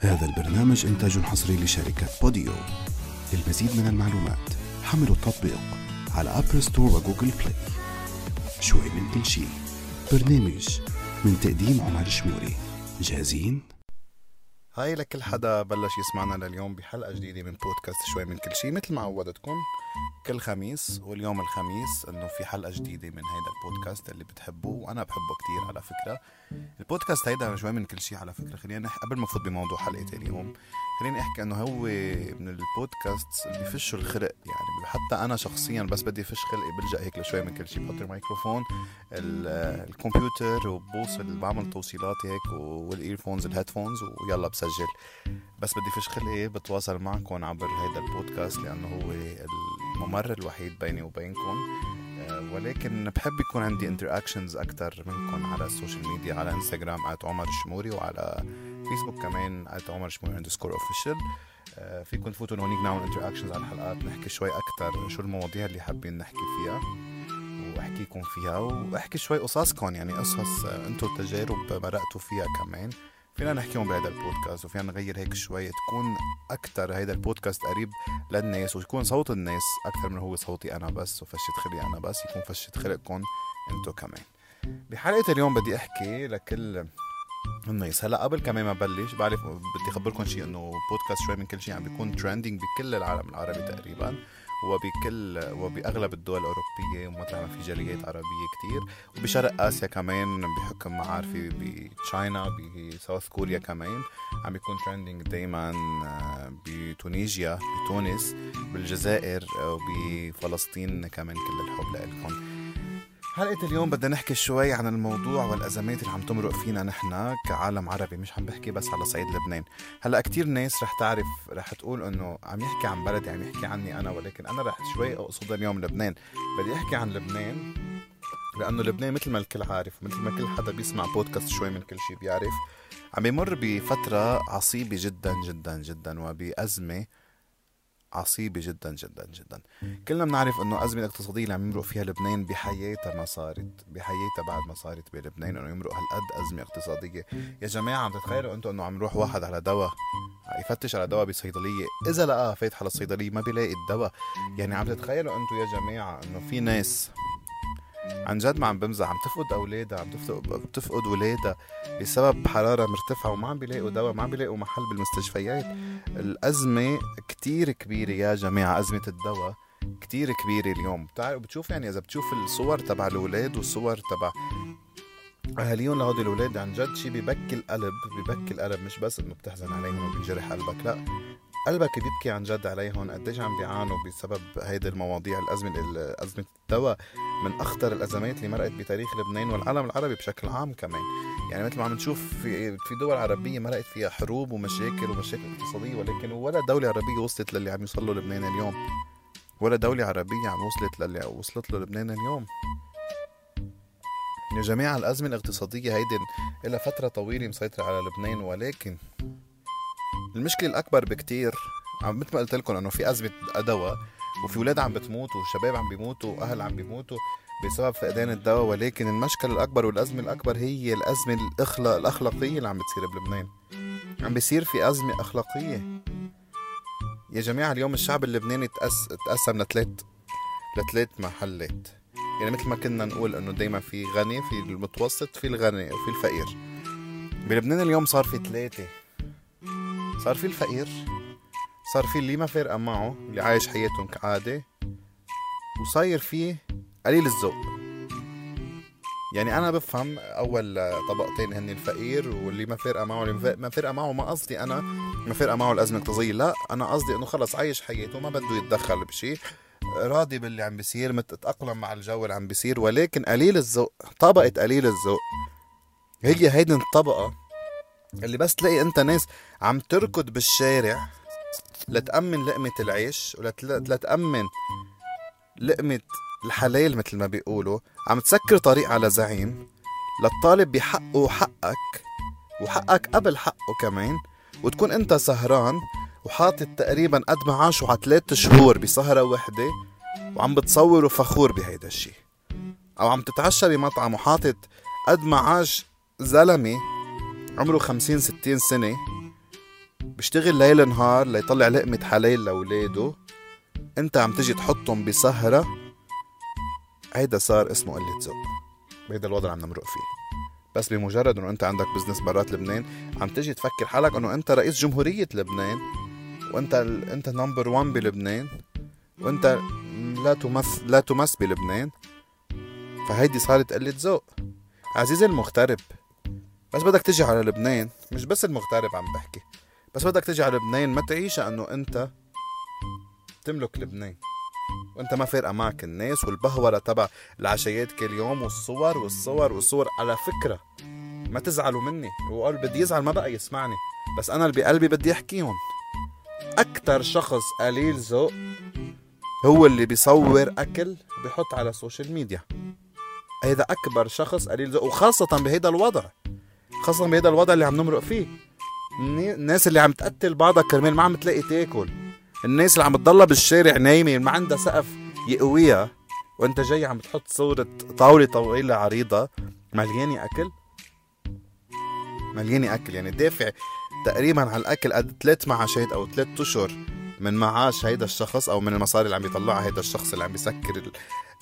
هذا البرنامج إنتاج حصري لشركة بوديو. للمزيد من المعلومات حملوا التطبيق على أبل ستور وجوجل بلاي شوي من كل شي برنامج من تقديم عمر شموري. جاهزين؟ هاي لكل حدا بلش يسمعنا لليوم بحلقة جديدة من بودكاست شوي من كل شيء مثل ما عودتكم كل خميس واليوم الخميس إنه في حلقة جديدة من هيدا البودكاست اللي بتحبوه وأنا بحبه كتير على فكرة. البودكاست هيدا شوي من كل شيء على فكرة. خلينا نحكي قبل ما أفوت بموضوع حلقة اليوم خليني أحكي إنه هو من البودكاست اللي بفشوا الخلق يعني حتى أنا شخصيا بس بدي فش خلقي بلجأ هيك لشوي من كل شيء بحط الميكروفون الكمبيوتر وبوصل بعمل توصيلاتي هيك وال earphones ال headphones ويلا بسجل بس بدي فش خلقي بتواصل معكم عبر هيدا البودكاست لأنه هو الممر الوحيد بيني وبينكم. آه، ولكن بحب يكون عندي interactions أكثر منكم على ال social media على انستغرام عمر الشموري وعلى فيسبوك كمان عمر شموري underscore official فيكم تفوتوا هونيك نعمل interactions على الحلقات نحكي شوي أكثر شو المواضيع اللي حابين نحكي فيها وأحكيكم فيها وأحكي شوي قصصكم يعني قصص أنتم تجارب مرقتوا فيها كمان. فينا نحكيهم بهذا البودكاست وفينا نغير هيك شوي تكون أكثر هيدا البودكاست قريب للناس ويكون صوت الناس أكثر من هو صوتي أنا بس وفشة خلقي أنا بس يكون فشة خلقكم أنتو كمان. بحلقة اليوم بدي أحكي لكل الناس. هلأ قبل كمان ما بلش بعرف بدي اخبركم شيء إنه بودكاست شوي من كل شيء عم بيكون ترندنج بكل العالم العربي تقريبا. وبكل وبأغلب الدول الأوروبية ومطرح ما في جاليات عربية كتير. وبشرق آسيا كمان بحكم معارفي بتشاينا بساوث كوريا كمان عم بيكون ترندنج دائما آه، بتونيجيا بتونس بالجزائر وبفلسطين كمان كل الحب لكم حلقة اليوم بدنا نحكي شوي عن الموضوع والأزمات اللي عم تمرق فينا نحن كعالم عربي مش عم بحكي بس على صعيد لبنان. هلأ كتير ناس رح تعرف رح تقول إنه عم يحكي عن بلدي عم يحكي عني أنا ولكن أنا رح شوي اقصد اليوم لبنان. بدي أحكي عن لبنان لأنه لبنان مثل ما الكل عارف مثل ما كل حدا بيسمع بودكاست شوي من كل شيء بيعرف عم يمر بفترة عصيبة جدا جدا جدا وبأزمة عصيبة جدا جدا جدا. كلنا بنعرف إنه الأزمة الاقتصادية اللي عم يمرق فيها لبنان بحياتها ما صارت بحياتها بعد ما صارت بلبنان إنه يمرق هالقد أزمة اقتصادية. يا جماعة عم تتخيلوا أنتم إنه عم يروح واحد على دواء؟ يفتش على دواء بصيدلية. إذا لقاه فاتح على الصيدلية ما بيلاقي الدواء. يعني عم تتخيلوا أنتم يا جماعة إنه في ناس عن جد ما عم بمزح عم تفقد أولادها عم تفقد بتفقد ولادها. بسبب حرارة مرتفعة وما عم بيلاقوا دواء ما عم بيلاقوا محل بالمستشفيات. الأزمة كتير كبيرة يا جماعة أزمة الدواء كتير كبيرة اليوم. بتعرف بتشوف يعني إذا بتشوف الصور تبع الأولاد والصور تبع أهاليهم لهودي الأولاد عن جد شي ببكي القلب ببكي القلب. مش بس إنه بتحزن عليهم وبينجرح قلبك لا. قلبك بيبكي عن جد عليهم قديش عم بيعانوا بسبب هيدي المواضيع؟ الأزمة أزمة الدواء من أخطر الأزمات اللي مرقت بتاريخ لبنان والعالم العربي بشكل عام كمان. يعني مثل ما عم نشوف في في دول عربية مرقت فيها حروب ومشاكل ومشاكل اقتصادية ولكن ولا دولة عربية وصلت للي عم يوصل له لبنان اليوم. ولا دولة عربية عم وصلت للي وصلت له لبنان اليوم. يا جماعة الأزمة الاقتصادية هيدي إلى فترة طويلة مسيطرة على لبنان ولكن المشكلة الأكبر بكتير عم مثل ما قلت لكم إنه في أزمة دواء وفي أولاد عم بتموت وشباب عم بيموتوا وأهل عم بيموتوا بسبب فقدان الدواء. ولكن المشكلة الأكبر والأزمة الأكبر هي الأزمة الأخلاق الأخلاقية اللي عم بتصير بلبنان. عم بيصير في أزمة أخلاقية. يا جماعة اليوم الشعب اللبناني تأس... تقسم لثلاث لثلاث محلات. يعني مثل ما كنا نقول إنه دايما في غني في المتوسط في الغني وفي الفقير. بلبنان اليوم صار في ثلاثة. صار في الفقير صار في اللي ما فارقة معه اللي عايش حياتهم كعادة وصاير في قليل الذوق. يعني أنا بفهم أول طبقتين هن الفقير واللي ما فارقه معه اللي ما فارقه معه ما قصدي أنا ما فارقه معه الازمه الاقتصاديه لا أنا قصدي إنه خلص عايش حياته ما بده يتدخل بشيء راضي باللي عم بيصير متأقلم مع الجو اللي عم بيصير ولكن قليل الذوق طبقة قليل الذوق هي هيدي الطبقة اللي بس تلاقي انت ناس عم تركض بالشارع لتأمن لقمة العيش ولتأمن لقمة الحلال مثل ما بيقولوا. عم تسكر طريق على زعيم للطالب بحقه وحقك وحقك قبل حقه كمان. وتكون انت سهران وحاطط تقريبا قد معاشه على ثلاث شهور بسهرة وحدة وعم بتصور وفخور بهيدا الشي. أو عم تتعشى بمطعم وحاطط قد معاش زلمة عمره خمسين ستين سنة بيشتغل ليل نهار ليطلع لقمة حلال لأولاده. انت عم تجي تحطهم بسهرة. هيدا صار اسمه قلة ذوق. بهيدا الوضع اللي عم نمرق فيه. بس بمجرد إنه انت عندك بزنس برات لبنان عم تجي تفكر حالك إنه انت رئيس جمهورية لبنان وانت ال... انت نمبر 1 بلبنان وانت لا تمس لا تمس بلبنان. فهيدي صارت قلة ذوق. عزيزي المغترب بس بدك تجي على لبنان مش بس المغترب عم بحكي بس بدك تجي على لبنان ما تعيش انه أنت تملك لبنان. وأنت ما فارقة معك الناس والبهورة تبع العشايات كل يوم والصور والصور والصور. على فكرة ما تزعلوا مني. وقال بدي يزعل ما بقى يسمعني. بس أنا اللي بقلبي بدي احكيهم أكتر شخص قليل ذوق هو اللي بيصور أكل بيحط على ال social media هيدا أكبر شخص قليل ذوق وخاصة بهيدا الوضع. خاصة بهيدا الوضع اللي عم نمرق فيه. الناس اللي عم تقتل بعضها كرمال ما عم تلاقي تاكل. الناس اللي عم تضلها بالشارع نايمة ما عندها سقف يأويها. وانت جاي عم تحط صورة طاولة طويلة عريضة. مليانة أكل؟ مليانة أكل. يعني دافع تقريبا على الأكل قد ثلاث معاشات أو ثلاث أشهر من معاش هيدا الشخص أو من المصاري اللي عم يطلعها هيدا الشخص اللي عم بيسكر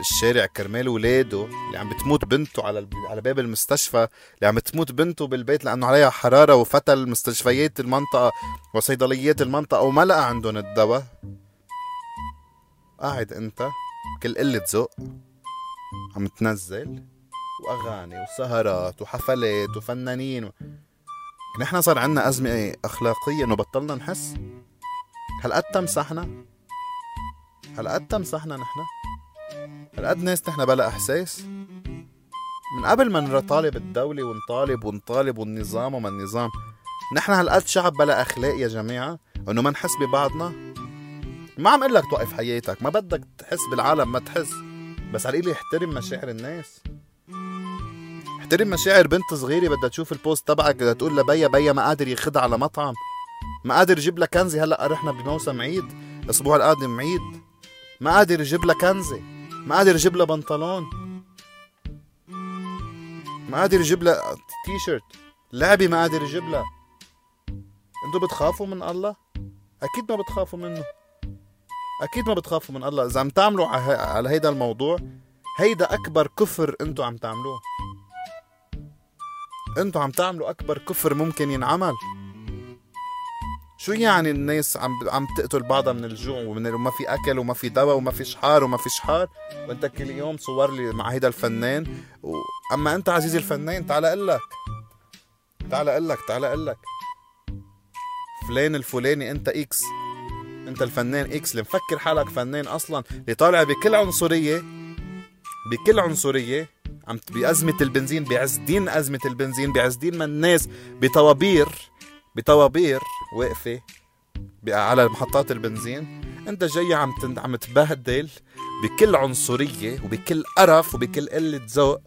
الشارع كرمال ولاده اللي عم بتموت بنته على على باب المستشفى اللي عم بتموت بنته بالبيت لأنه عليها حرارة وفتى المستشفيات المنطقة وصيدليات المنطقة وما لقى عندهم الدواء قاعد أنت كل قلة ذوق عم تنزل وأغاني وسهرات وحفلات وفنانين نحن صار عنا أزمة أخلاقية إنه بطلنا نحس هل قد تمسحنا؟ هل قد تمسحنا نحن؟ هالقد ناس نحن بلا احساس. من قبل ما نطالب الدولة ونطالب ونطالب والنظام وما النظام نحن هالقد شعب بلا أخلاق يا جماعة إنه ما نحس ببعضنا. ما عم أقول لك توقف حياتك ما بدك تحس بالعالم ما تحس. بس على القليل احترم مشاعر الناس. احترم مشاعر بنت صغيرة بدها تشوف البوست تبعك بدها تقول لبيا بيا ما قادر ياخدها على مطعم. ما قادر يجيب لها كنزة هلأ رحنا بموسم عيد الأسبوع القادم عيد. ما قادر يجيب لها كنزة. ما قادر يجيب لها بنطلون. ما قادر يجيب لها تي شيرت لعبة ما قادر يجيب لها. أنتوا بتخافوا من الله؟ أكيد ما بتخافوا منه. أكيد ما بتخافوا من الله. إذا عم تعملوا على هيدا الموضوع هيدا أكبر كفر أنتوا عم تعملوه. أنتوا عم تعملوا أكبر كفر ممكن ينعمل. شو يعني الناس عم عم تقتل بعضها من الجوع وما في أكل وما في دواء وما في شحار وما في شحار؟ وأنت كل يوم صور لي مع هيدا الفنان و... أما أنت عزيزي الفنان تعال أقول لك. تعال أقول لك تعال أقول لك. فلان الفلاني أنت X. أنت الفنان X. اللي مفكر حالك فنان أصلا اللي طالع بكل عنصرية بكل عنصرية عم بأزمة البنزين بعز دين أزمة البنزين بعز دين ما الناس بطوابير بطوابير واقفة على محطات البنزين. انت جاي عم عم تبهدل بكل عنصرية وبكل قرف وبكل قلة ذوق.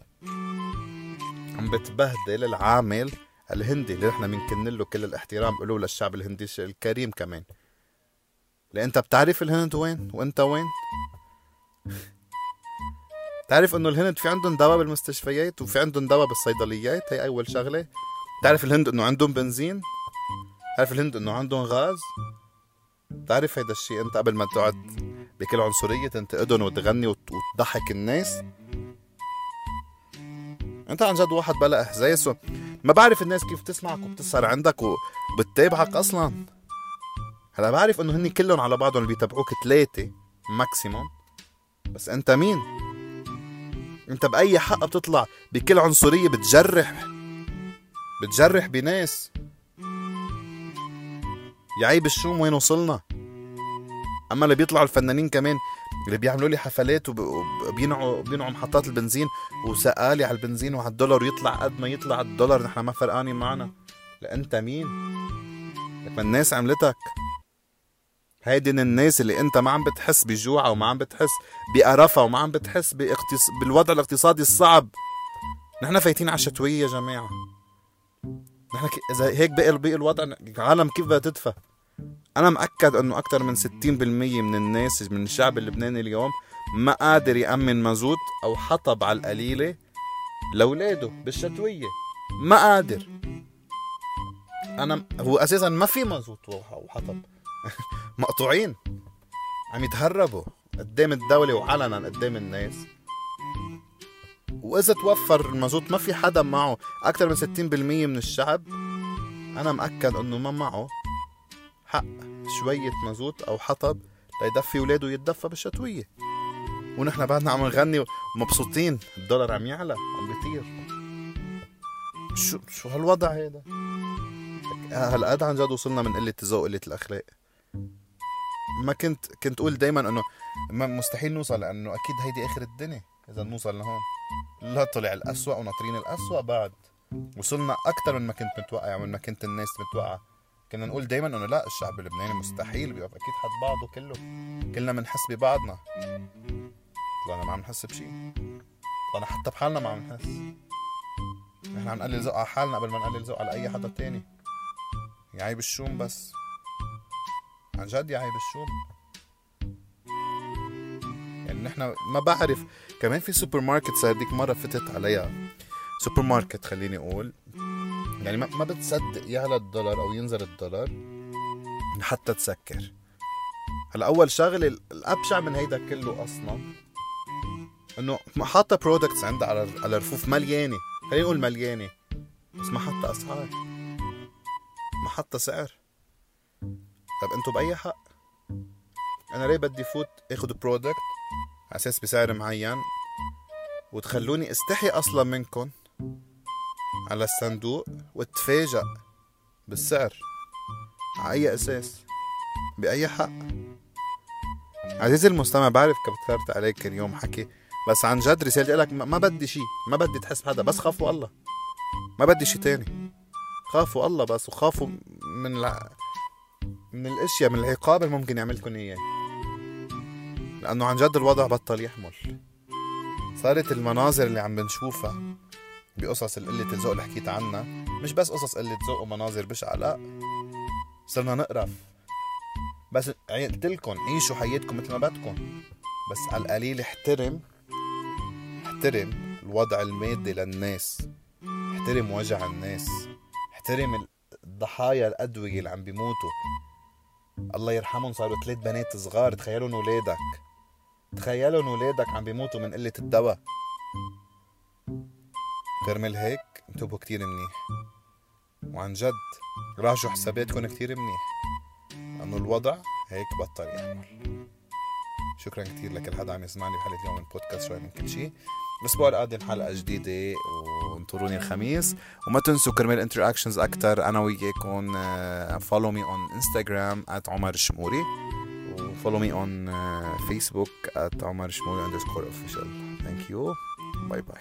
عم بتبهدل العامل الهندي اللي نحن بنكن له كل الاحترام بقولوا للشعب الهندي الكريم كمان. لأن انت بتعرف الهند وين؟ وانت وين؟ تعرف إنه الهند في عندهم دواء بالمستشفيات وفي عندهم دواء بالصيدليات هي أول شغلة. تعرف الهند إنه عندهم بنزين؟ تعرف الهند إنه عندهم غاز؟ بتعرف هيدا الشيء؟ أنت قبل ما تقعد بكل عنصرية تنتقدهم وتغني وتضحك الناس. أنت عن جد واحد بلا إحساس ما بعرف الناس كيف تسمعك وبتسهر عندك وبتتابعك أصلا. هلأ بعرف إنه هني كلهم على بعضهم اللي بيتابعوك ثلاثة ماكسيموم بس أنت مين؟ أنت بأي حق بتطلع بكل عنصرية بتجرح؟ بتجرح بناس. يا عيب الشوم وين وصلنا؟ أما اللي بيطلعوا الفنانين كمان اللي بيعملوا لي حفلات وبينعوا بينعوا محطات البنزين وسقالي على البنزين وعلى الدولار ويطلع قد ما يطلع الدولار نحن ما فرقانين معنا. لا أنت مين؟ لك الناس عملتك. هيدي الناس اللي أنت ما عم بتحس بجوعها وما عم بتحس بقرفها وما عم بتحس باقتص... بالوضع الاقتصادي الصعب. نحن فايتين على الشتوية يا جماعة. نحن إذا هيك بقي بقي الوضع العالم كيف بدها تدفى؟ أنا مأكد إنه أكثر من 60% من الناس من الشعب اللبناني اليوم ما قادر يأمن مازوت أو حطب على القليلة لأولاده بالشتوية. ما قادر. أنا هو أساسا ما في مازوت وحطب مقطوعين. عم يتهربوا قدام الدولة وعلنا قدام الناس. وإذا توفر المازوت ما في حدا معه. أكثر من 60% من الشعب أنا مأكد إنه ما معه. حق شوية مازوت أو حطب ليدفي ولاده يتدفى بالشتوية. ونحن بعدنا عم نغني ومبسوطين الدولار عم يعلى عم بيطير. شو شو هالوضع هيدا؟ هالقد عن جد وصلنا من قلة الذوق قلة الأخلاق. ما كنت كنت أقول دايما إنه مستحيل نوصل لأنه أكيد هيدي آخر الدنيا. إذا نوصل لهون. لا طلع الأسوأ وناطرين الأسوأ بعد. وصلنا أكثر من ما كنت متوقع من ما كنت الناس متوقعة. كنا نقول دايما إنه لا الشعب اللبناني مستحيل بيقف. أكيد حد بعضه كله. كلنا بنحس ببعضنا. طلعنا ما عم نحس بشيء طلعنا حتى بحالنا ما عم نحس. نحن عم نقلل ذوق على حالنا قبل ما نقلل ذوق على أي حدا تاني. يعيب الشوم بس. عن جد يا عيب الشوم. يعني نحن ما بعرف. كمان في سوبر ماركت صار ديك مرة فتت عليها. سوبر ماركت خليني أقول. يعني ما بتصدق يعلى الدولار أو ينزل الدولار حتى تسكر. هلا اول شغله الأبشع من هيدا كله أصلا إنه حاطة products عندها على على رفوف مليانة. خلينا نقول مليانة. بس ما حاطة أسعار. ما حاطة سعر. طب انتو بأي حق؟ أنا ليه بدي فوت اخذ product على أساس بسعر معين وتخلوني أستحي أصلا منكم على الصندوق؟ وتفاجأ بالسعر. على أي أساس؟ بأي حق؟ عزيزي المستمع بعرف كثرت عليك اليوم حكي بس عن جد رسالتي لك ما بدي شيء ما بدي تحس بحدا بس خافوا الله. ما بدي شيء تاني. خافوا الله بس وخافوا من الع... من الأشياء من العقاب اللي ممكن يعمل لكم إياه. لأنه عن جد الوضع بطل يحمل. صارت المناظر اللي عم بنشوفها بقصص قلة الذوق اللي حكيت عنها. مش بس قصص قلة ذوق ومناظر بشعة لا صرنا نقرف. بس قلت لكم عيشوا حياتكم مثل ما بدكم بس على القليل احترم. احترم الوضع المادي للناس. احترم وجع الناس. احترم الضحايا الأدوية اللي عم بيموتوا. الله يرحمهم صاروا ثلاث بنات صغار. تخيلوا ولادك تخيلوا ولادك عم بيموتوا من قلة الدواء. كرمال هيك انتبهوا كتير منيح. وعن جد راجعوا حساباتكم كتير منيح. لأنه الوضع هيك بطل يحمل شكرا كتير لكل حدا عم يسمعني بحلقة اليوم من بودكاست شوي من كل شيء. الأسبوع القادم حلقة جديدة وانطروني الخميس. وما تنسوا كرمال interactions أكتر. أنا وياكم follow me on Instagram عمر الشموري و follow me on Facebook عمر الشموري underscore official. Thank you. bye bye